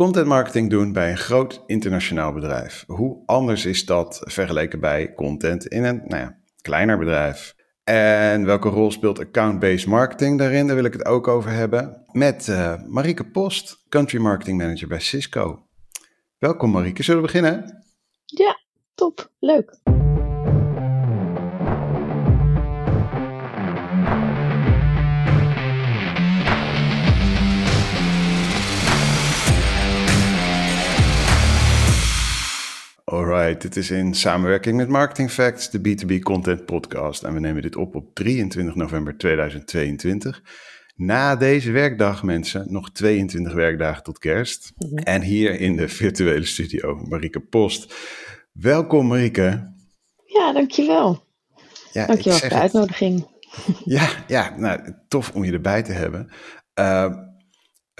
content marketing doen bij een groot internationaal bedrijf. Hoe anders is dat vergeleken bij content in een nou ja, kleiner bedrijf? En welke rol speelt account-based marketing daarin? Daar wil ik het ook over hebben met uh, Marieke Post, Country Marketing Manager bij Cisco. Welkom Marieke, zullen we beginnen? Ja, top, leuk. Alright, dit is in samenwerking met Marketing Facts, de B2B Content Podcast. En we nemen dit op op 23 november 2022. Na deze werkdag, mensen, nog 22 werkdagen tot kerst. Mhm. En hier in de virtuele studio, Marieke Post. Welkom, Marieke. Ja, dankjewel. Ja, dankjewel voor de uitnodiging. Ja, ja nou, tof om je erbij te hebben. Uh,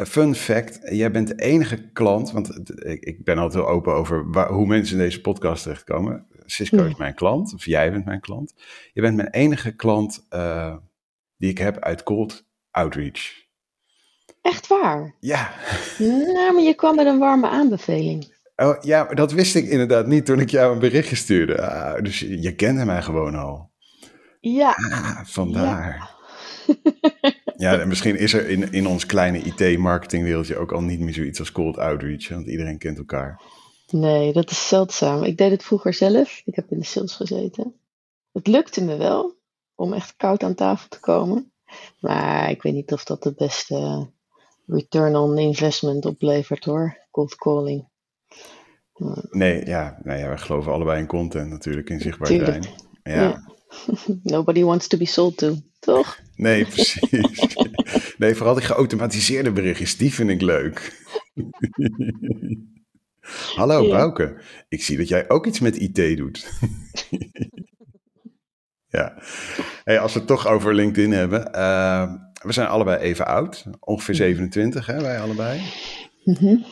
fun fact, jij bent de enige klant, want ik, ben altijd heel open over waar, hoe mensen in deze podcast terechtkomen. Cisco is mijn klant, of jij bent mijn klant. Je bent mijn enige klant uh, die ik heb uit cold outreach. Echt waar? Ja. Nou, maar je kwam met een warme aanbeveling. Oh, ja, dat wist ik inderdaad niet toen ik jou een berichtje stuurde. Ah, dus je, je, kende mij gewoon al. Ja. Ah, vandaar. Ja. Ja, en misschien is er in, in ons kleine IT-marketingwereldje ook al niet meer zoiets als cold outreach, want iedereen kent elkaar. Nee, dat is zeldzaam. Ik deed het vroeger zelf. Ik heb in de sales gezeten. Het lukte me wel om echt koud aan tafel te komen. Maar ik weet niet of dat de beste return on investment oplevert hoor. Cold calling. Nee, ja, nou ja, we geloven allebei in content natuurlijk, in zichtbaar zijn. Ja. Nobody wants to be sold to, toch? Nee, precies. Nee, vooral die geautomatiseerde berichtjes, die vind ik leuk. Hallo ja. Bouke, ik zie dat jij ook iets met IT doet. ja, hey, als we het toch over LinkedIn hebben. Uh, we zijn allebei even oud, ongeveer 27 hè, wij allebei. Mm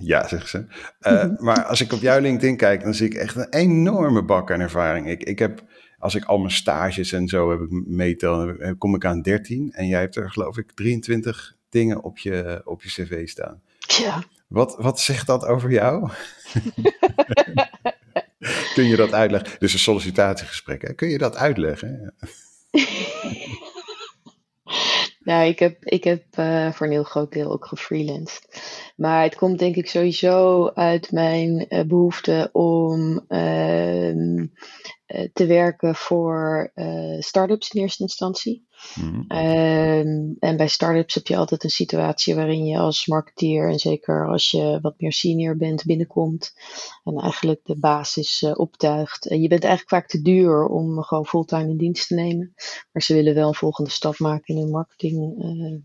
Ja, zegt ze. Uh, maar als ik op jouw LinkedIn kijk, dan zie ik echt een enorme bak aan ervaring. Ik, ik heb als ik al mijn stages en zo heb ik meetel, kom ik aan 13. En jij hebt er geloof ik 23 dingen op je, op je cv staan. Ja. Wat, wat zegt dat over jou? Kun je dat uitleggen? Dus een sollicitatiegesprek, hè? kun je dat uitleggen? nou, ik heb, ik heb uh, voor een heel groot deel ook gefreelanced. Maar het komt denk ik sowieso uit mijn uh, behoefte om uh, eh, te werken voor uh, start-ups in eerste instantie. Mm en bij start-ups heb je altijd een situatie waarin je als marketeer, en zeker als je wat meer senior bent, binnenkomt en eigenlijk de basis uh, optuigt. En je bent eigenlijk vaak te duur om gewoon fulltime in dienst te nemen, maar ze willen wel een volgende stap maken in hun marketing uh,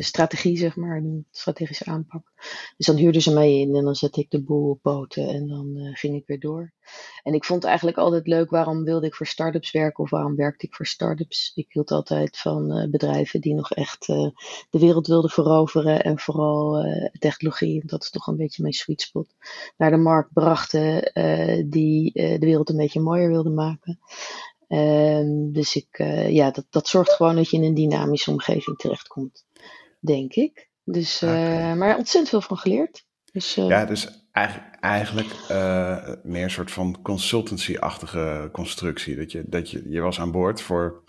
strategie, zeg maar, een strategische aanpak. Dus dan huurden ze mij in en dan zette ik de boel op poten en dan uh, ging ik weer door. En ik vond eigenlijk altijd leuk, waarom wilde ik voor startups werken of waarom werkte ik voor startups? Ik hield altijd van uh, bedrijven die nog echt de wereld wilden veroveren en vooral technologie, dat is toch een beetje mijn sweet spot, naar de markt brachten die de wereld een beetje mooier wilden maken. Um, dus ik, uh, ja, dat, dat zorgt gewoon dat je in een dynamische omgeving terechtkomt denk ik. Dus, uh, maar ontzettend veel van geleerd. Dus, uh, ja, dus eigenlijk, eigenlijk meer een soort van consultancy-achtige constructie. Dat je, dat je, je was aan boord voor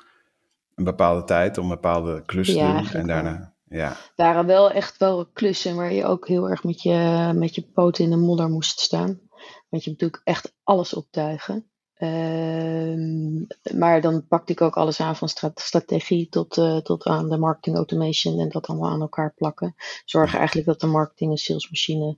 een bepaalde tijd om een bepaalde klus te ja, doen. En daarna, ja. waren wel echt wel klussen waar je ook heel erg met je, met je poten in de modder moest staan. Want je moet natuurlijk echt alles optuigen. Uh, maar dan pakte ik ook alles aan van strategie tot, uh, tot aan de marketing automation en dat allemaal aan elkaar plakken. Zorgen eigenlijk dat de marketing en salesmachine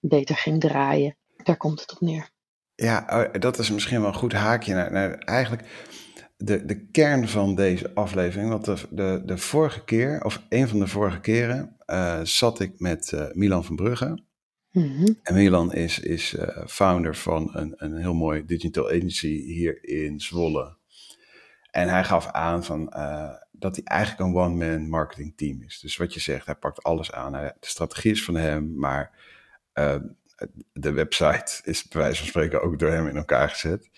beter ging draaien. Daar komt het op neer. Ja, oh, dat is misschien wel een goed haakje naar, naar eigenlijk de, de kern van deze aflevering. Want de, de, de vorige keer, of een van de vorige keren, uh, zat ik met uh, Milan van Brugge. Mhm. En Milan is, is uh, founder van een, een heel mooi digital agency hier in Zwolle. En hij gaf aan van, uh, dat hij eigenlijk een one-man marketing team is. Dus wat je zegt, hij pakt alles aan. de strategie is van hem, maar uh, de website is bij wijze van spreken ook door hem in elkaar gezet.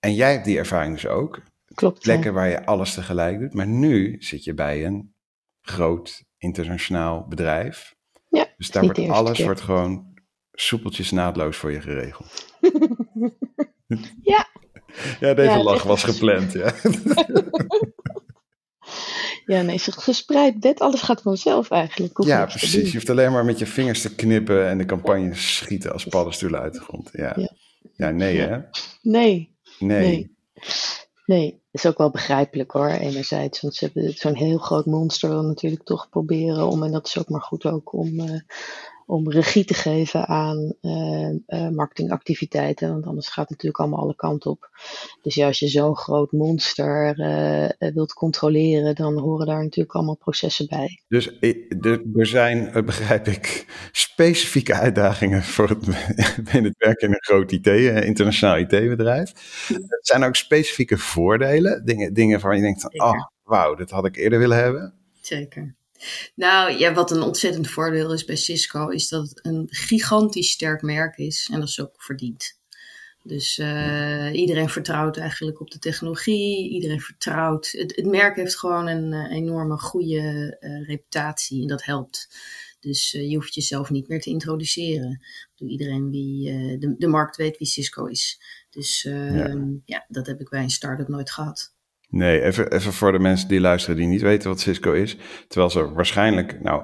en jij hebt die ervaring dus ook. Klopt. Plekken waar je alles tegelijk doet. Maar nu zit je bij een groot internationaal bedrijf Dus daar wordt alles wordt gewoon soepeltjes naadloos voor je geregeld. ja. Ja, deze lach was gepland, ja. Ja, nee, gespreid bed, alles gaat vanzelf eigenlijk. ja, precies. Je hoeft alleen maar met je vingers te knippen en de campagne schieten als paddenstoelen uit de grond. Ja, ja. ja nee hè? Nee. Nee. Nee. nee. Is ook wel begrijpelijk hoor, enerzijds. Want ze hebben zo'n heel groot monster wil natuurlijk toch proberen om, en dat is ook maar goed ook, om... Uh, om regie te geven aan uh, uh, marketingactiviteiten. Want anders gaat het natuurlijk allemaal alle kanten op. Dus ja, als je zo'n groot monster uh, wilt controleren, dan horen daar natuurlijk allemaal processen bij. Dus er zijn, begrijp ik, specifieke uitdagingen voor het, in het werken in een groot IT, internationaal IT-bedrijf. Er zijn ook specifieke voordelen, dingen, dingen waarvan je denkt, ah, oh, wauw, dit had ik eerder willen hebben. Zeker. Nou ja, wat een ontzettend voordeel is bij Cisco, is dat het een gigantisch sterk merk is en dat is ook verdiend. Dus uh, iedereen vertrouwt eigenlijk op de technologie, iedereen vertrouwt. Het, het merk heeft gewoon een uh, enorme goede uh, reputatie en dat helpt. Dus je hoeft jezelf niet meer te introduceren. Iedereen wie de, de markt weet wie Cisco is. Dus ja. Ehm, ja, dat heb ik bij een start-up nooit gehad. Nee, even, even voor de mensen die luisteren die niet weten wat Cisco is. Terwijl ze waarschijnlijk, nou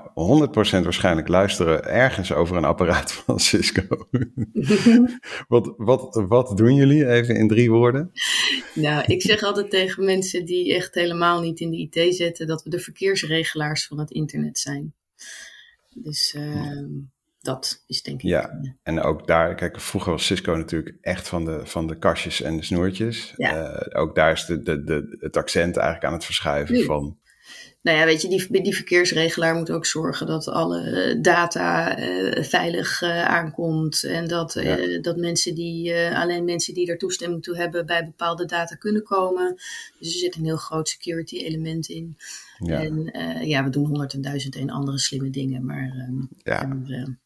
100% waarschijnlijk luisteren ergens over een apparaat van Cisco. wat, wat, wat doen jullie even in drie woorden? Nou, ik zeg altijd tegen mensen die echt helemaal niet in de IT zitten, dat we de verkeersregelaars van het internet zijn. Dus... Uh, dat is denk ik. Ja, en ook daar, kijk, vroeger was Cisco natuurlijk echt van de, van de kastjes en de snoertjes. Ja. Uh, ook daar is de, de, de, het accent eigenlijk aan het verschuiven van. Nou ja, weet je, die, die verkeersregelaar moet ook zorgen dat alle eh, data uh, veilig uh, aankomt. En dat, ja. dat mensen die, alleen mensen die er toestemming toe hebben bij bepaalde data kunnen komen. Dus er zit een heel groot security element in. Ja. En ja, we doen honderd en duizend en andere slimme dingen. Maar ehm, ja. En,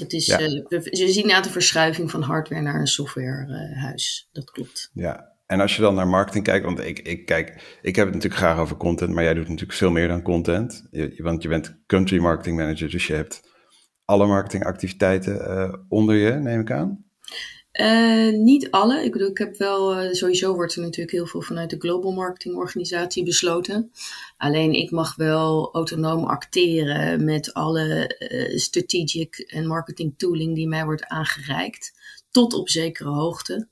het is, ja. uh, we, zien na de verschuiving van hardware naar een softwarehuis. Uh, dat klopt. Ja, en als je dan naar marketing kijkt, want ik, ik kijk, ik heb het natuurlijk graag over content, maar jij doet natuurlijk veel meer dan content. Je, want je bent country marketing manager, dus je hebt alle marketingactiviteiten uh, onder je, neem ik aan. Uh, niet alle. Ik bedoel, ik heb wel, uh, sowieso wordt er natuurlijk heel veel vanuit de Global Marketing Organisatie besloten. Alleen ik mag wel autonoom acteren met alle uh, strategic en marketing tooling die mij wordt aangereikt. Tot op zekere hoogte.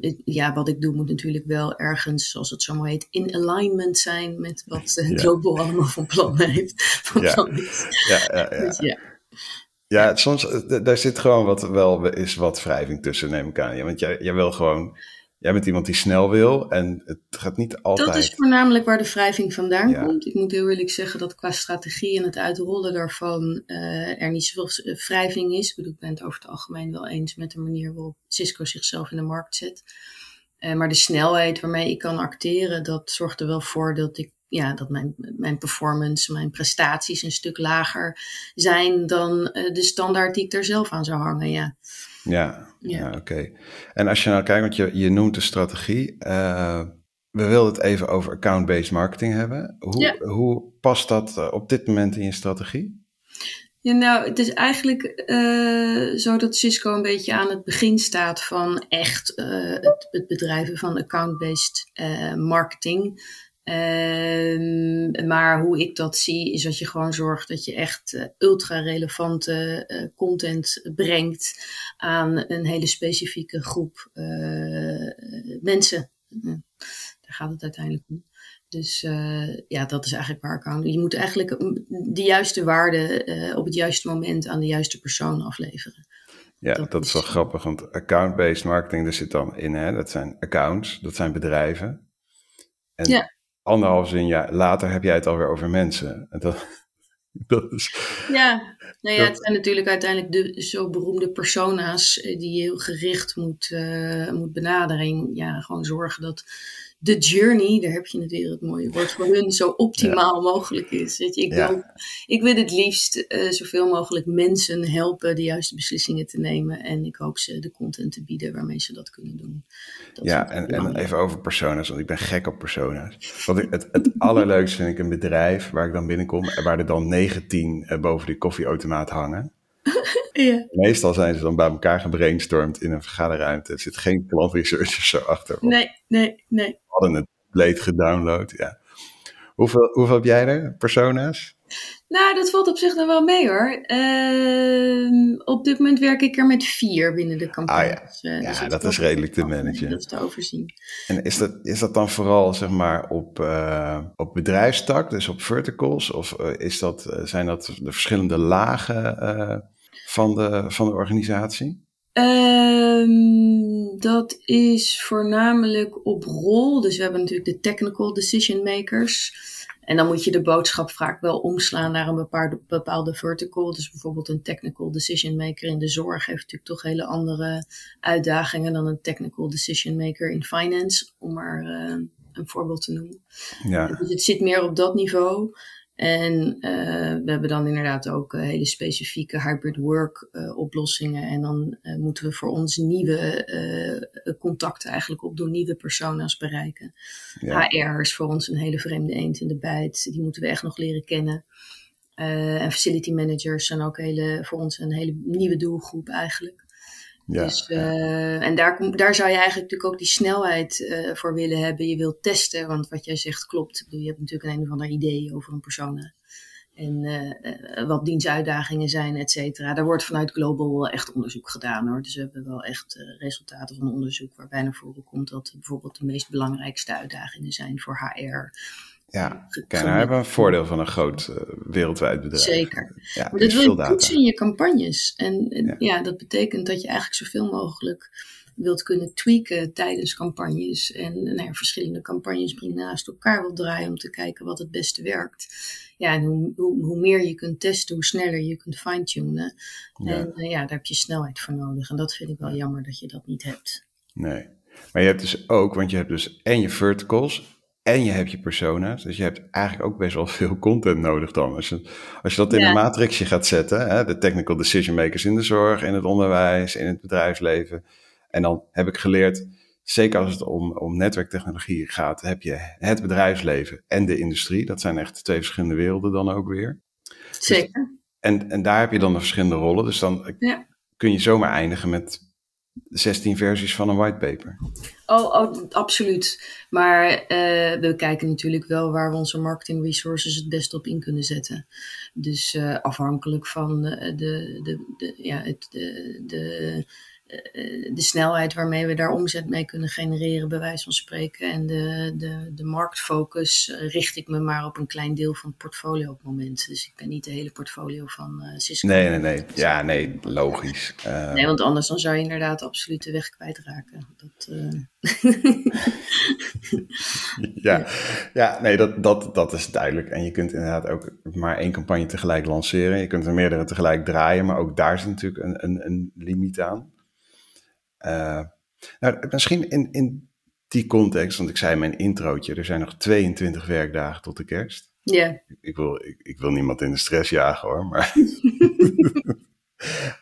Het, ja, wat ik doe moet natuurlijk wel ergens, zoals het zo mooi heet, in alignment zijn met wat ja. Global allemaal van plan heeft. Van ja. Plan ja, ja, ja. Dus, ja. Ja, soms, eh, daar zit gewoon wat, wel is wat wrijving tussen, neem ik aan. Ja, want jij, jij wil gewoon, jij bent iemand die snel wil en het gaat niet altijd... Dat is voornamelijk waar de wrijving vandaan komt. Ik moet heel eerlijk zeggen dat qua strategie en het uitrollen daarvan uh, er niet zoveel wrijving is. Ik bedoel, ik ben het over het algemeen wel eens met de manier waarop Cisco zichzelf in de markt zet. Uh, maar de snelheid waarmee ik kan acteren, dat zorgt er wel voor dat ik ja, dat mijn, mijn performance, mijn prestaties een stuk lager zijn dan uh, de standaard die ik er zelf aan zou hangen. Ja, ja, ja. ja oké. En als je nou kijkt, want je, je noemt de strategie. Uh, we wilden het even over account-based marketing hebben. Hoe, ja. hoe past dat uh, op dit moment in je strategie? Ja, nou, het is eigenlijk uh, zo dat Cisco een beetje aan het begin staat van echt uh, het, het, bedrijven van account-based uh, marketing. Um, maar hoe ik dat zie, is dat je gewoon zorgt dat je echt uh, ultra relevante uh, content brengt aan een hele specifieke groep uh, mensen. daar gaat het uiteindelijk om. Dus ja, dat is eigenlijk waar ik aan. Je moet eigenlijk de juiste waarde op het juiste moment aan de juiste persoon afleveren. Ja, dat, dat is wel grappig, want account-based marketing, er zit dan in, hè, dat zijn accounts, dat zijn bedrijven. En ja anderhalf zin jaar later heb jij het alweer over mensen. En dat, dat is, ja, nou ja, het zijn natuurlijk uiteindelijk de zo beroemde persona's eh, die je heel gericht moet, uh, moet benaderen. Ja, gewoon zorgen dat de journey, daar heb je het weer het mooie woord voor hun, zo optimaal mogelijk is. Weet je, ik, Ja. wil, ik wil het liefst eh, zoveel mogelijk mensen helpen de juiste beslissingen te nemen. En ik hoop ze de content te bieden waarmee ze dat kunnen doen. Dat Ja, en, even over persona's, want ik ben gek op persona's. Ik, het, het allerleukste vind ik een bedrijf waar ik dan binnenkom en waar er dan 19 eh, boven die koffieautomaat hangen. Ja. Meestal zijn ze dan bij elkaar gebrainstormd in een vergaderruimte. Er zit geen klantresearcher zo achter. Nee, nee, nee. Hadden het compleet gedownload, ja. Hoeveel, hoeveel heb jij er, persona's? Nou, dat valt op zich nog wel mee hoor. Ehm, op dit moment werk ik er met vier binnen de campagne. Ah, Dus, eh, Ja, dus dat is redelijk te managen. Dat is te overzien. En is dat, is dat dan vooral zeg maar op, eh, op bedrijfstak, dus op verticals? Of eh, is dat, zijn dat de verschillende lagen van, de, van de organisatie? Ehm, dat is voornamelijk op rol. Dus we hebben natuurlijk de technical decision makers. En dan moet je de boodschap vaak wel omslaan naar een bepaalde, bepaalde vertical. Dus bijvoorbeeld een technical decision maker in de zorg heeft natuurlijk toch hele andere uitdagingen dan een technical decision maker in finance, om maar eh, een voorbeeld te noemen. Ja, Dus het zit meer op dat niveau. En eh, we hebben dan inderdaad ook eh, hele specifieke hybrid work eh, oplossingen. En dan moeten we voor ons nieuwe contacten eigenlijk opdoen, nieuwe persona's bereiken. ja, HR is voor ons een hele vreemde eend in de bijt. Die moeten we echt nog leren kennen. En facility managers zijn ook hele, voor ons een hele nieuwe doelgroep eigenlijk. Ja, Dus, eh, en daar, daar zou je eigenlijk natuurlijk ook die snelheid eh, voor willen hebben. Je wilt testen, want wat jij zegt klopt. Je hebt natuurlijk een, een of ander idee over een persona. En eh, wat dienstuitdagingen zijn, et cetera. Daar wordt vanuit Global echt onderzoek gedaan hoor. Dus we hebben wel echt resultaten van onderzoek waarbij naar voren komt dat bijvoorbeeld de meest belangrijkste uitdagingen zijn voor HR. Ja. Kijk, nou hebben we een voordeel van een groot eh, wereldwijd bedrijf. Zeker. Ja, Maar er dat wil je toetsen in je campagnes. En en Ja. ja. dat betekent dat je eigenlijk zoveel mogelijk wilt kunnen tweaken tijdens campagnes. En nou ja, verschillende campagnes brengen naast elkaar wilt draaien om te kijken wat het beste werkt. Ja, en hoe, hoe, hoe meer je kunt testen, hoe sneller je kunt fine-tunen. Ja. En eh, ja, daar heb je snelheid voor nodig. En dat vind ik wel jammer dat je dat niet hebt. Nee. Maar je hebt dus ook, want je hebt dus en je verticals en je hebt je persona's. Dus je hebt eigenlijk ook best wel veel content nodig dan. Als je, als je dat in Ja. een matrixje gaat zetten, hè, de technical decision makers in de zorg, in het onderwijs, in het bedrijfsleven. En dan heb ik geleerd, zeker als het om, om netwerktechnologie gaat, heb je het bedrijfsleven en de industrie. Dat zijn echt twee verschillende werelden dan ook weer. Zeker. En, en daar heb je dan de verschillende rollen. Dus dan Ja. kun je zomaar eindigen met 16 versies van een whitepaper. Oh, oh, absoluut. Maar eh, we kijken natuurlijk wel waar we onze marketing resources het best op in kunnen zetten. Dus eh, afhankelijk van eh, de, de, de, ja, het, de, de, de snelheid waarmee we daar omzet mee kunnen genereren, bij wijze van spreken. En de, de, de marktfocus eh, richt ik me maar op een klein deel van het portfolio op het moment. Dus ik ben niet de hele portfolio van eh Cisco. Nee, nee, nee. Ja, nee, logisch. Eh, Nee, want anders dan zou je inderdaad absoluut de weg kwijtraken. Dat, eh, ja, ja, nee, dat, dat, dat is duidelijk. En je kunt inderdaad ook maar één campagne tegelijk lanceren. Je kunt er meerdere tegelijk draaien, maar ook daar zit natuurlijk een, een, een limiet aan. Eh, nou, misschien in, in die context, want ik zei in mijn introotje, er zijn nog 22 werkdagen tot de kerst. Ja, Ik wil, ik, ik wil niemand in de stress jagen hoor, maar...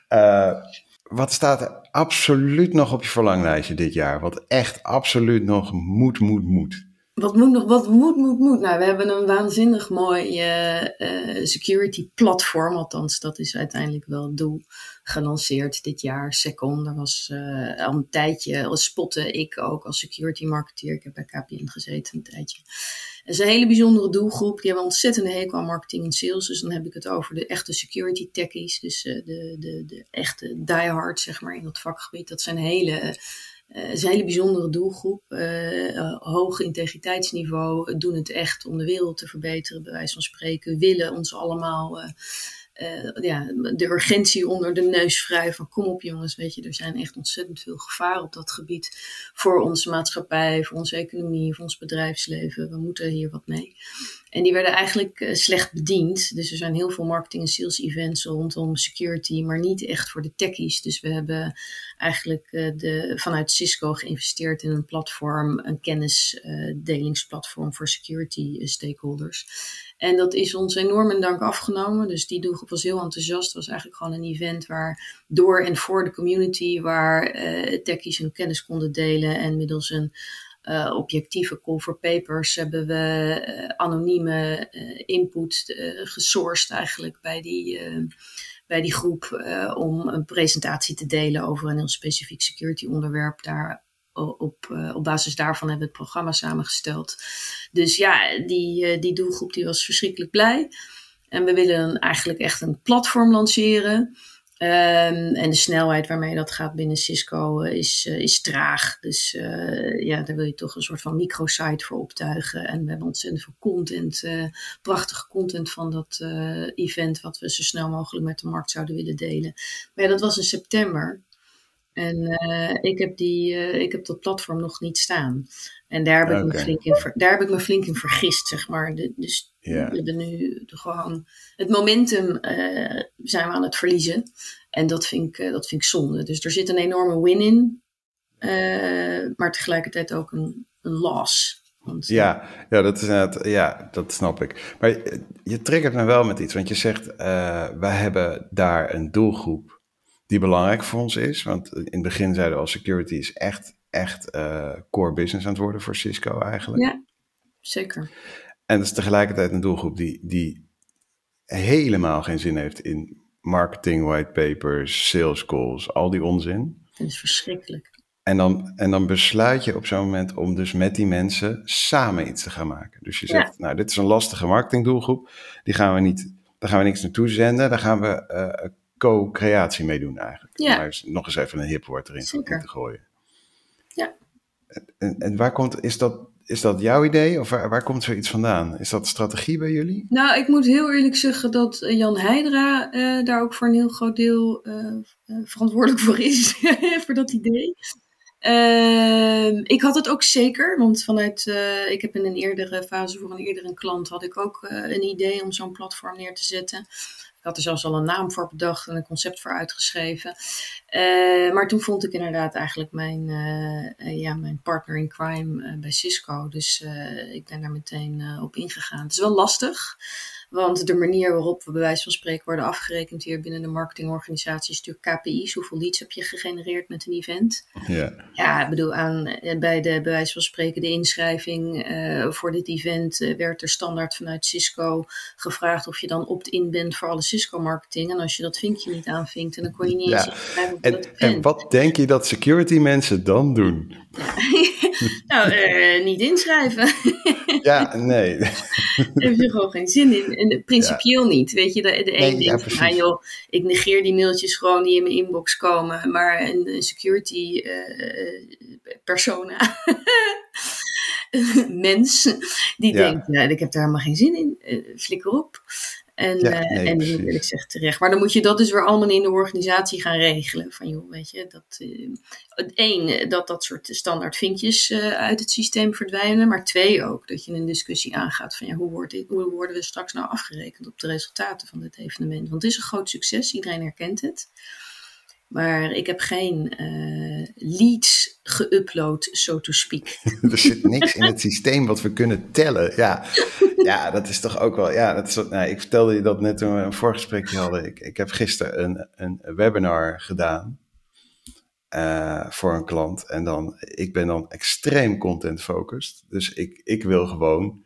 Eh, wat staat er absoluut nog op je verlanglijstje dit jaar? Wat echt absoluut nog moet, moet, moet? Wat moet nog, wat moet, moet, moet. Nou, we hebben een waanzinnig mooi eh, eh, security platform, althans dat is uiteindelijk wel het doel, gelanceerd dit jaar. Second, daar was eh, al een tijdje, spotte ik ook als security marketeer. Ik heb bij KPN gezeten een tijdje. Het is een hele bijzondere doelgroep. Die hebben ontzettende hekel aan marketing en sales. Dus dan heb ik het over de echte security techies. Dus de, de, de echte diehards, zeg maar, in dat vakgebied. Dat zijn hele, eh, een hele bijzondere doelgroep. Eh, hoog integriteitsniveau. Doen het echt om de wereld te verbeteren, bij wijze van spreken. Willen ons allemaal... eh, eh, ja, de urgentie onder de neus vrij van kom op jongens, weet je, er zijn echt ontzettend veel gevaren op dat gebied voor onze maatschappij, voor onze economie, voor ons bedrijfsleven. We moeten hier wat mee. En die werden eigenlijk uh, slecht bediend. Dus er zijn heel veel marketing en sales events rondom security, maar niet echt voor de techies. Dus we hebben eigenlijk uh, de, vanuit Cisco geïnvesteerd in een platform, een kennisdelingsplatform voor security stakeholders. En dat is ons enorm in dank afgenomen. Dus die doelgroep was heel enthousiast. Het was eigenlijk gewoon een event waar door en voor de community, waar uh, techies hun kennis konden delen en middels een uh, objectieve call for papers hebben we uh, anonieme input gesourced eigenlijk bij die, bij die groep om een presentatie te delen over een heel specifiek security onderwerp. Daar op, op basis daarvan hebben we het programma samengesteld. Dus ja, die, die doelgroep die was verschrikkelijk blij. En we willen eigenlijk echt een platform lanceren Um, en de snelheid waarmee dat gaat binnen Cisco uh, is, is traag. Dus ja, daar wil je toch een soort van microsite voor optuigen. En we hebben ontzettend veel content, prachtige content van dat event, wat we zo snel mogelijk met de markt zouden willen delen. Maar ja, dat was in september. En ik, heb die, ik heb dat platform nog niet staan. En daar heb, ik, me flink in, daar heb ik me flink in vergist, zeg maar. De, dus we hebben nu gewoon het momentum uh, zijn we aan het verliezen. En dat vind, ik, dat vind ik zonde. Dus er zit een enorme win in, maar tegelijkertijd ook een, een loss. Want, ja, ja, dat is net, ja, dat snap ik. Maar je, je triggert me wel met iets, want je zegt, wij hebben daar een doelgroep die belangrijk voor ons is. Want in het begin zeiden we al, security is echt echt uh, core business aan het worden voor Cisco eigenlijk. Ja, zeker. En dat is tegelijkertijd een doelgroep die, die helemaal geen zin heeft in marketing, whitepapers, sales calls, al die onzin. Dat is verschrikkelijk. En dan, en dan besluit je op zo'n moment om dus met die mensen samen iets te gaan maken. Dus je zegt, ja. nou, dit is een lastige marketingdoelgroep. Die gaan we niet, daar gaan we niks naartoe zenden. Daar gaan we uh, co-creatie mee doen eigenlijk. Ja. Maar nog eens even een hip woord erin te gooien. En, en waar komt, is dat, is dat jouw idee of waar, waar komt zoiets vandaan? Is dat strategie bij jullie? Nou, ik moet heel eerlijk zeggen dat Jan Heidra uh, daar ook voor een heel groot deel uh, verantwoordelijk voor is, voor dat idee. Uh, ik had het ook zeker, want vanuit, uh, ik heb in een eerdere fase voor een eerdere klant had ik ook uh, een idee om zo'n platform neer te zetten. Ik had er zelfs al een naam voor bedacht en een concept voor uitgeschreven. Uh, maar toen vond ik inderdaad eigenlijk mijn, ja, mijn partner in crime bij Cisco. Dus ik ben daar meteen op ingegaan. Het is wel lastig. Want de manier waarop we bij wijze van spreken worden afgerekend hier binnen de marketingorganisatie is natuurlijk KPI's. Hoeveel leads heb je gegenereerd met een event? Ja, ja ik bedoel, aan, bij de bij wijze van spreken de inschrijving uh, voor dit event uh, werd er standaard vanuit Cisco gevraagd of je dan opt-in bent voor alle Cisco marketing. En als je dat vinkje niet aanvinkt, dan kon je niet eens ja. en, en wat denk je dat security mensen dan doen? Ja. nou, uh, niet inschrijven. ja, nee. Daar heb je gewoon geen zin in. En principieel ja. niet. Weet je, de, de een nee, denkt, ja, joh, ik negeer die mailtjes gewoon die in mijn inbox komen. Maar een, een security uh, persona, mens, die ja. denkt, ja, ik heb daar helemaal geen zin in. Uh, flikker op. En, ja, nee, uh, en wil ik zeg terecht. Maar dan moet je dat dus weer allemaal in de organisatie gaan regelen. Van joh, weet je, dat uh, één, dat dat soort standaard vinkjes uit het systeem verdwijnen. Maar twee ook, dat je een discussie aangaat van ja, hoe, wordt dit, hoe worden we straks nou afgerekend op de resultaten van dit evenement? Want het is een groot succes, iedereen herkent het. Maar ik heb geen uh, leads geüpload, so to speak. er zit niks in het systeem wat we kunnen tellen. Ja, ja dat is toch ook wel. Ja, dat is, nou, ik vertelde je dat net toen we een voorgesprekje hadden. Ik, ik heb gisteren een, een webinar gedaan uh, voor een klant. En dan, ik ben dan extreem content-focused. Dus ik, ik wil gewoon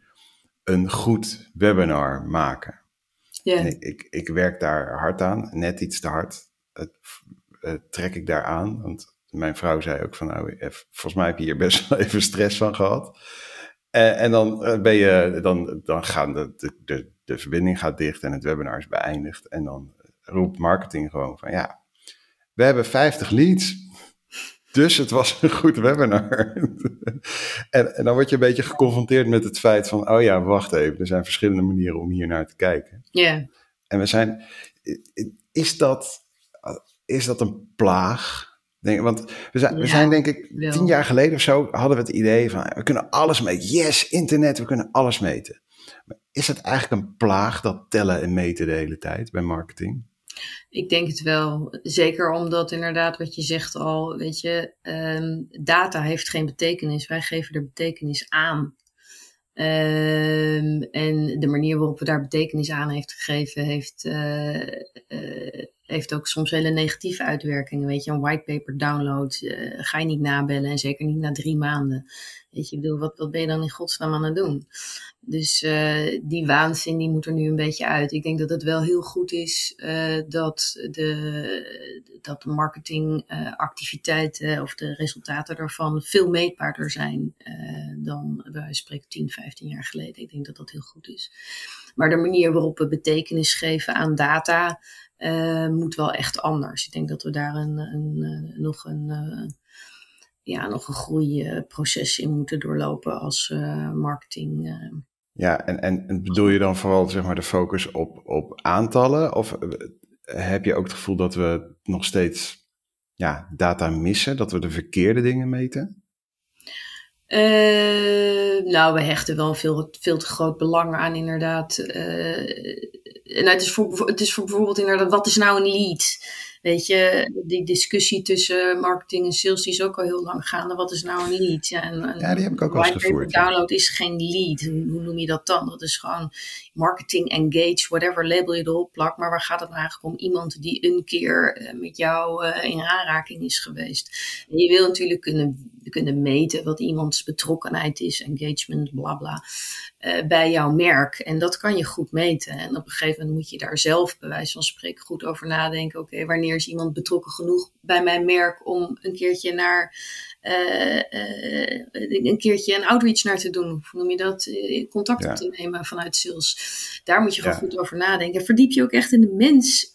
een goed webinar maken. Yeah. Ik, ik, ik werk daar hard aan, net iets te hard. Het, trek ik daar aan. Want mijn vrouw zei ook van, nou, volgens mij heb je hier best wel even stress van gehad. Uh, en dan ben je, dan, dan gaan de, de, de, de verbinding gaat dicht en het webinar is beëindigd. En dan roept marketing gewoon van, ja, we hebben 50 leads. Dus het was een goed webinar. en, en dan word je een beetje geconfronteerd met het feit van, oh ja, wacht even, er zijn verschillende manieren om hier naar te kijken. Ja. Yeah. En we zijn, is dat, is dat een plaag? Denk, want we zijn, ja, we zijn denk ik wel. tien jaar geleden of zo hadden we het idee van we kunnen alles meten. Yes, internet, we kunnen alles meten. Is het eigenlijk een plaag dat tellen en meten de hele tijd bij marketing? Ik denk het wel. Zeker omdat inderdaad wat je zegt al, weet je, ehm, data heeft geen betekenis. Wij geven er betekenis aan. Ehm, en de manier waarop we daar betekenis aan heeft gegeven, heeft, uh, uh, heeft ook soms hele negatieve uitwerkingen. Weet je, een whitepaper download uh, ga je niet nabellen en zeker niet na drie maanden. Weet je, bedoel, wat, ben je dan in godsnaam aan het doen? Dus uh, die waanzin die moet er nu een beetje uit. Ik denk dat het wel heel goed is uh, dat, de, dat marketingactiviteiten of de resultaten daarvan veel meetbaarder zijn dan wij spreken 10, 15 jaar geleden. Ik denk dat dat heel goed is. Maar de manier waarop we betekenis geven aan data uh, moet wel echt anders. Ik denk dat we daar een, een, een nog een, uh, ja, nog een groeiproces in moeten doorlopen als marketing. Ja, en, en bedoel je dan vooral zeg maar, de focus op, op aantallen? Of heb je ook het gevoel dat we nog steeds ja, data missen, dat we de verkeerde dingen meten? nou, we hechten wel veel, veel te groot belang aan inderdaad nou, het, is voor, het is voor bijvoorbeeld inderdaad, wat is nou een lead? Weet je, die discussie tussen marketing en sales die is ook al heel lang gaande. Wat is nou een lead? Ja, en, ja die heb ik ook wel eens gevoerd. download is geen lead. Hoe, noem je dat dan? Dat is gewoon marketing, engage, whatever label je erop plakt. Maar waar gaat het nou eigenlijk om? Iemand die een keer uh, met jou uh, in aanraking is geweest. En je wil natuurlijk kunnen, kunnen meten wat iemands betrokkenheid is, engagement, bla bla. Uh, bij jouw merk. En dat kan je goed meten. En op een gegeven moment moet je daar zelf, bij wijze van spreken, goed over nadenken. Oké, wanneer is iemand betrokken genoeg bij mijn merk om een keertje naar uh, uh, een keertje een outreach naar te doen. Hoe noem je dat? Contact ja. op te nemen vanuit sales. Daar moet je gewoon ja. goed over nadenken. Verdiep je ook echt in de mens.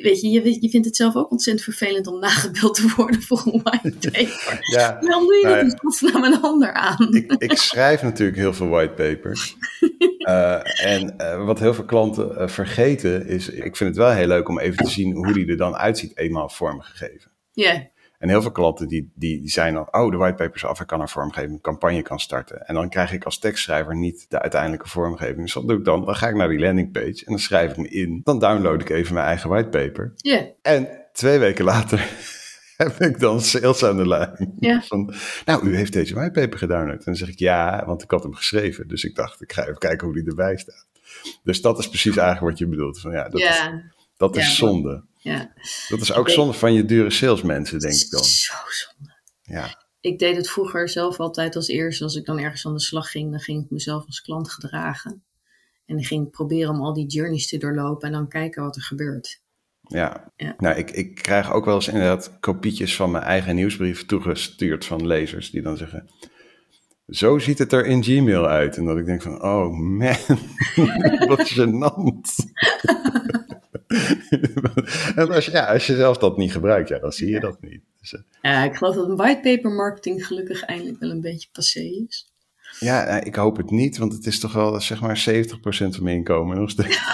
Weet je, je, je vindt het zelf ook ontzettend vervelend om nagebeld te worden voor een whitepaper. Ja, Dan doe je nou, dat niet naar een ander aan. Ik, ik, schrijf natuurlijk heel veel whitepapers. uh, en uh, wat heel veel klanten uh, vergeten is, ik vind het wel heel leuk om even te zien hoe die er dan uitziet, eenmaal vormgegeven. Ja. Yeah. En heel veel klanten die, die, die zijn dan, oh, de whitepapers af, ik kan een vormgeving, een campagne kan starten. En dan krijg ik als tekstschrijver niet de uiteindelijke vormgeving. Dus wat doe ik dan? Dan ga ik naar die landingpage en dan schrijf ik me in. Dan download ik even mijn eigen whitepaper. Ja. Yeah. En twee weken later heb ik dan sales aan de lijn. Ja. Van, nou, u heeft deze whitepaper gedownload. En dan zeg ik ja, want ik had hem geschreven. Dus ik dacht, ik ga even kijken hoe die erbij staat. Dus dat is precies eigenlijk wat je bedoelt. Van, ja, dat ja. is, dat is Ja, zonde. Ja. Dat is ook zonde van je dure salesmensen, denk ik dan. Zo zonde. Ja. Ik deed het vroeger zelf altijd als eerste. Als ik dan ergens aan de slag ging, dan ging ik mezelf als klant gedragen. En dan ging ik proberen om al die journeys te doorlopen en dan kijken wat er gebeurt. Ja, Ja. nou, ik, ik krijg ook wel eens inderdaad kopietjes van mijn eigen nieuwsbrief toegestuurd van lezers die dan zeggen: Zo ziet het er in Gmail uit. En dat ik denk van: Oh man, wat gênant. en als, je, ja, als je zelf dat niet gebruikt, ja, dan zie je dat niet. Dus, eh, Ja, ik geloof dat een whitepaper marketing gelukkig eindelijk wel een beetje passé is. ja, nou, ik hoop het niet, want het is toch wel zeg maar 70% van mijn inkomen nog steeds.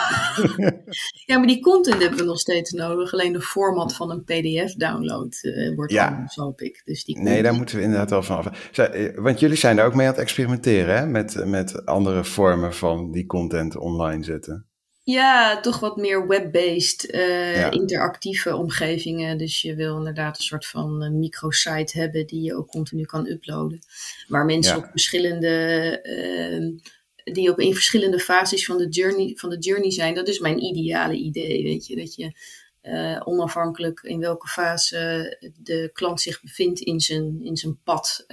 Ja, maar die content hebben we nog steeds nodig. Alleen de format van een PDF-download wordt Ja. anders, hoop ik. Dus die Nee, daar moeten we inderdaad wel van af. Eh, Want jullie zijn daar ook mee aan het experimenteren, hè? Met, met andere vormen van die content online zetten. Ja, toch wat meer web-based, eh, Ja. interactieve omgevingen. Dus je wil inderdaad een soort van eh, microsite hebben die je ook continu kan uploaden. Waar mensen Ja. op verschillende, eh, die op in verschillende fases van de, journey, van de journey zijn. Dat is mijn ideale idee, weet je. Dat je eh, onafhankelijk in welke fase de klant zich bevindt in zijn, in zijn pad,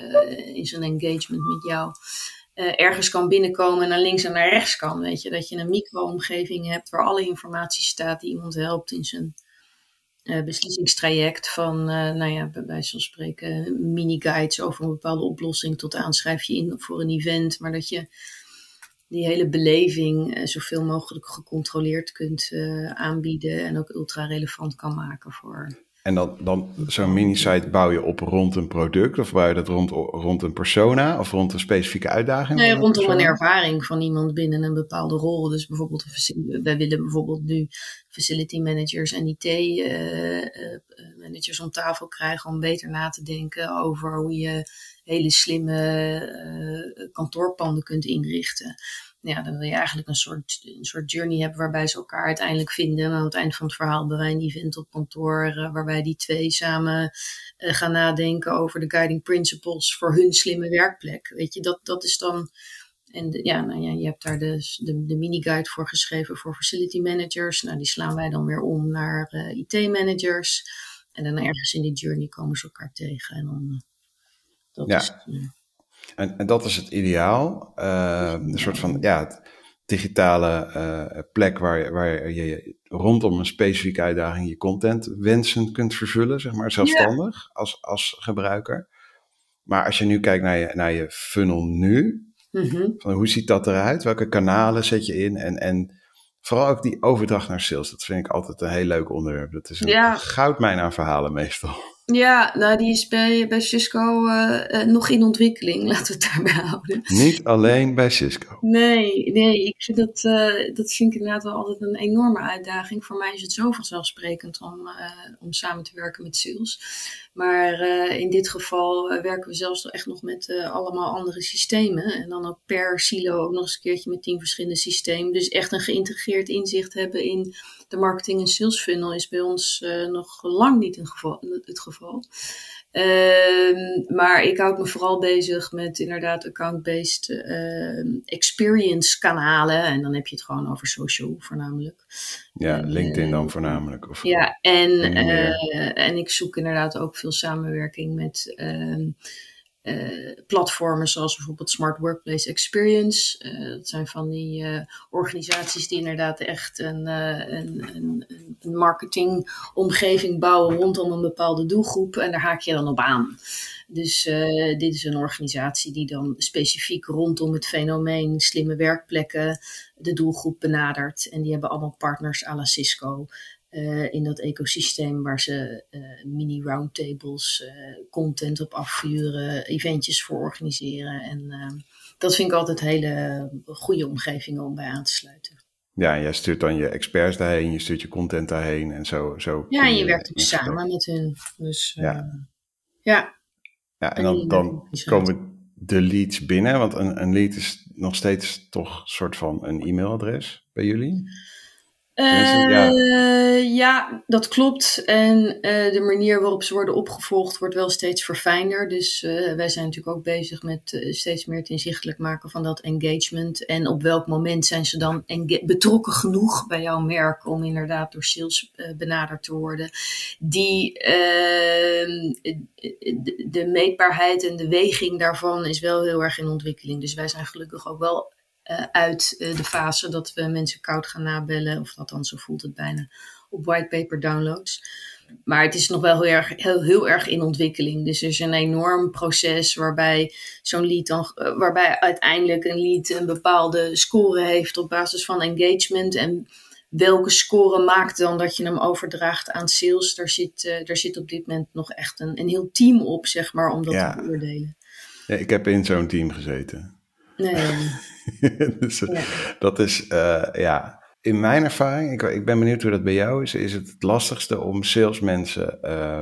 in zijn engagement met jou eh, ergens kan binnenkomen en naar links en naar rechts kan. Weet je, dat je een micro-omgeving hebt waar alle informatie staat die iemand helpt in zijn eh, beslissingstraject. Van, eh, nou ja, bij wijze van spreken, mini-guides over een bepaalde oplossing tot aanschrijf je in voor een event. Maar dat je die hele beleving zoveel mogelijk gecontroleerd kunt aanbieden en ook ultra relevant kan maken voor En dan, dan zo'n mini-site bouw je op rond een product of bouw je dat rond, rond een persona of rond een specifieke uitdaging? Nee, rondom een ervaring van iemand binnen een bepaalde rol. Dus bijvoorbeeld, wij willen bijvoorbeeld nu facility managers en IT-managers om tafel krijgen om beter na te denken over hoe je hele slimme eh, kantoorpanden kunt inrichten. Ja, dan wil je eigenlijk een soort, een soort journey hebben waarbij ze elkaar uiteindelijk vinden. En aan het eind van het verhaal hebben wij een event op kantoor eh, waarbij die twee samen eh, gaan nadenken over de guiding principles voor hun slimme werkplek. Weet je, dat, dat is dan. En de- ja, nou ja, je hebt daar de, de, de mini-guide voor geschreven voor facility managers. Nou, die slaan wij dan weer om naar eh, IT-managers. En dan ergens in die journey komen ze elkaar tegen. En dan, dat Ja. is, En, en dat is het ideaal. Eh, een soort van ja, digitale eh, plek waar, je- waar je rondom een specifieke uitdaging je content wensen kunt vervullen, zeg maar, zelfstandig als, als gebruiker. Maar als je nu kijkt naar je, naar je funnel nu, mhm. van hoe ziet dat eruit? Welke kanalen zet je in? En, en vooral ook die overdracht naar sales, dat vind ik altijd een heel leuk onderwerp. Dat is een Ja. goudmijn aan verhalen meestal. Ja, nou die is bij, bij Cisco eh, eh, nog in ontwikkeling. Laten we het daarbij houden. Niet alleen bij Cisco. Nee, nee, ik vind dat, eh, dat vind ik inderdaad wel altijd een enorme uitdaging. Voor mij is het zo vanzelfsprekend om, om samen te werken met sales. Maar in dit geval werken we zelfs echt nog met allemaal andere systemen. En dan ook per silo ook nog eens een keertje met tien verschillende systemen. Dus echt een geïntegreerd inzicht hebben in de marketing en sales funnel is bij ons eh, nog lang niet een geval, het geval. Ehm, maar ik houd me vooral bezig met inderdaad account-based ehm, experience kanalen. En dan heb je het gewoon over social voornamelijk. Ja, Eh, LinkedIn dan voornamelijk. Of, Ja, en, En eh, en ik zoek inderdaad ook veel samenwerking met eh, platformen zoals bijvoorbeeld Smart Workplace Experience. Eh, dat zijn van die eh, organisaties die inderdaad echt een, een, een, een marketingomgeving bouwen rondom een bepaalde doelgroep. En daar haak je dan op aan. Dus dit is een organisatie die dan specifiek rondom het fenomeen slimme werkplekken de doelgroep benadert. En die hebben allemaal partners à la Cisco eh, in dat ecosysteem waar ze eh, mini roundtables, eh, content op afvuren, eventjes voor organiseren. En eh, dat vind ik altijd hele goede omgevingen om bij aan te sluiten. Ja, jij stuurt dan je experts daarheen, je stuurt je content daarheen en zo. zo Ja, en je werkt ook samen met hun. Dus Ja. ja, ja. En en dan, dan komen de leads binnen, want een, een lead is nog steeds toch een soort van een e-mailadres bij jullie. Eh, ja, dat klopt. En eh, de manier waarop ze worden opgevolgd wordt wel steeds verfijnder. Dus eh, wij zijn natuurlijk ook bezig met steeds meer het inzichtelijk maken van dat engagement. En op welk moment zijn ze dan betrokken genoeg bij jouw merk om inderdaad door sales benaderd te worden. Die ehm, de meetbaarheid en de weging daarvan is wel heel erg in ontwikkeling. Dus wij zijn gelukkig ook wel eh, uit eh, de fase dat we mensen koud gaan nabellen. Of althans, zo voelt het bijna op whitepaper downloads. Maar het is nog wel heel erg, heel, heel erg in ontwikkeling. Dus er is een enorm proces waarbij zo'n lead dan, eh, waarbij uiteindelijk een lead een bepaalde score heeft op basis van engagement. En welke score maakt dan dat je hem overdraagt aan sales? Daar zit, daar zit op dit moment nog echt een, een heel team op, zeg maar, om dat Ja. te beoordelen. Ja, ik heb in zo'n team gezeten. Nee, dus, eh, Ja. Dat is, eh, ja, in mijn ervaring, ik, ik ben benieuwd hoe dat bij jou is, is het het lastigste om salesmensen eh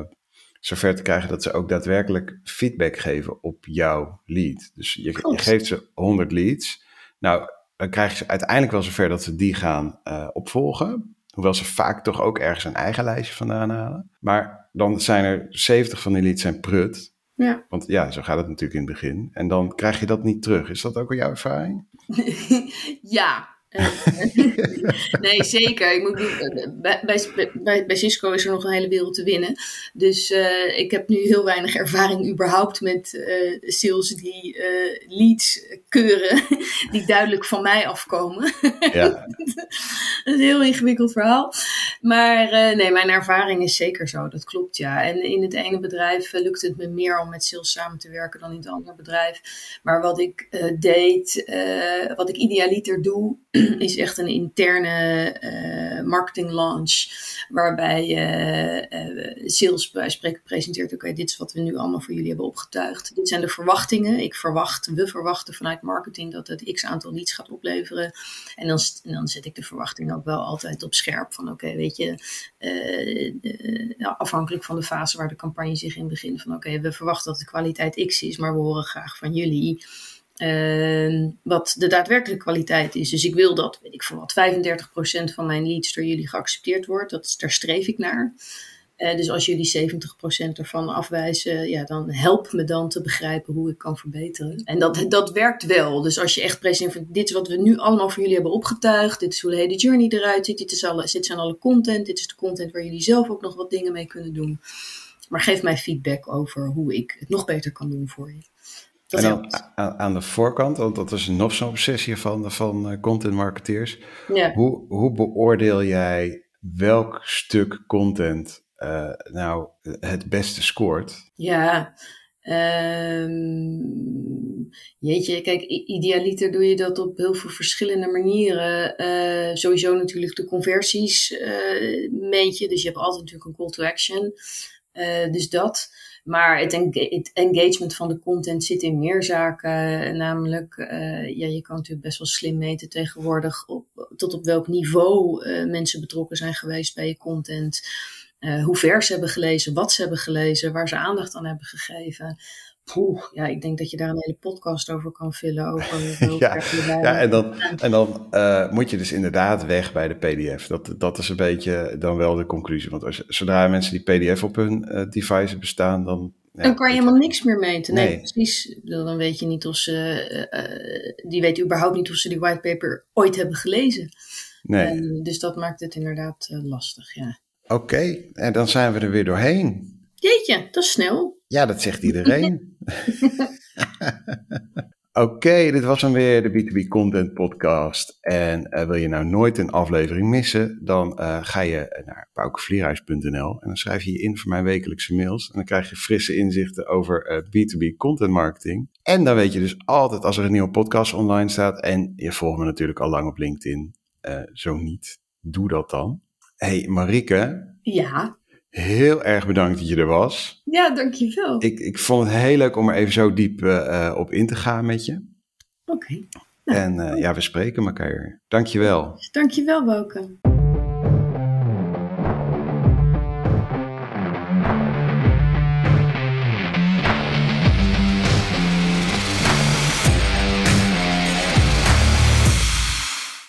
zover te krijgen dat ze ook daadwerkelijk feedback geven op jouw lead. Dus je, je geeft ze 100 leads. Nou, dan krijg je ze uiteindelijk wel zover dat ze die gaan opvolgen. Hoewel ze vaak toch ook ergens een eigen lijstje vandaan halen. Maar dan zijn er 70 van die leads zijn prut. Ja. Want ja, zo gaat het natuurlijk in het begin. En dan krijg je dat niet terug. Is dat ook wel jouw ervaring? ja. Eh, nee, zeker. Ik moet, doen- bij, bij, bij, Cisco is er nog een hele wereld te winnen. Dus eh, ik heb nu heel weinig ervaring überhaupt met eh, sales die eh, leads keuren die duidelijk van mij afkomen. Ja, Dat is een heel ingewikkeld verhaal. Maar eh, nee, mijn ervaring is zeker zo. Dat klopt, ja. En in het ene bedrijf eh, lukt het me meer om met sales samen te werken dan in het andere bedrijf. Maar wat ik eh, deed, eh, wat ik idealiter doe, is echt een interne eh, marketing launch, waarbij sales bij spreken presenteert, oké, dit is wat we nu allemaal voor jullie hebben opgetuigd. Dit zijn de verwachtingen. Ik verwacht, we verwachten vanuit marketing dat het x aantal leads gaat opleveren. En dan, dan zet ik de verwachting ook wel altijd op scherp van, oké, weet je, afhankelijk van de fase waar de campagne zich in begint, van oké, we verwachten dat de kwaliteit x is, maar we horen graag van jullie wat de daadwerkelijke kwaliteit is. Dus ik wil dat, weet ik voor wat, 35% van mijn leads door jullie geaccepteerd wordt. Dat, daar streef ik naar. Uh, dus als jullie 70% ervan afwijzen, ja, dan help me dan te begrijpen hoe ik kan verbeteren. En dat, dat werkt wel. Dus als je echt presenteert, dit is wat we nu allemaal voor jullie hebben opgetuigd. Dit is hoe de hele journey eruit ziet. Dit, is alle, dit zijn alle content. Dit is de content waar jullie zelf ook nog wat dingen mee kunnen doen. Maar geef mij feedback over hoe ik het nog beter kan doen voor je en dan aan, de voorkant, want dat is nog zo'n obsessie van, van uh, content marketeers. Ja. Hoe, hoe beoordeel jij welk stuk content uh, nou het beste scoort? Ja, um, jeetje, kijk, idealiter doe je dat op heel veel verschillende manieren. Uh, sowieso natuurlijk de conversies meet je, dus je hebt altijd natuurlijk een call to action. dus dat. Maar het, engagement van de content zit in meer zaken. Namelijk, uh, ja, je kan natuurlijk best wel slim meten tegenwoordig op, tot op welk niveau uh, mensen betrokken zijn geweest bij je content. Uh, hoe ver ze hebben gelezen, wat ze hebben gelezen, waar ze aandacht aan hebben gegeven. Poeh, ja, ik denk dat je daar een hele podcast over kan vullen. Over ja, ja, en dan, en dan uh, moet je dus inderdaad weg bij de PDF. Dat, dat is een beetje dan wel de conclusie. Want als, zodra mensen die PDF op hun uh, device bestaan, dan. Ja, dan kan je helemaal niks meer meten. Nee, nee, precies. Dan weet je niet of ze. Uh, die weten überhaupt niet of ze die whitepaper ooit hebben gelezen. Nee. En, dus dat maakt het inderdaad lastig, ja. Oké, en dan zijn we er weer doorheen. Jeetje, dat is snel. Ja, dat zegt iedereen. Oké, dit was dan weer de B2B Content Podcast. En uh, wil je nou nooit een aflevering missen, dan uh, ga je naar paukevlierhuis.nl en dan schrijf je je in voor mijn wekelijkse mails. En dan krijg je frisse inzichten over uh, B2B Content Marketing. En dan weet je dus altijd als er een nieuwe podcast online staat. En je volgt me natuurlijk al lang op LinkedIn. zo niet, doe dat dan. Hey Marike. Ja. Heel erg bedankt dat je er was. Ja, dankjewel. Ik, ik vond het heel leuk om er even zo diep uh, op in te gaan met je. Oké. Okay. Nou, en uh, ja, we spreken elkaar. Dankjewel. Dankjewel, Boken.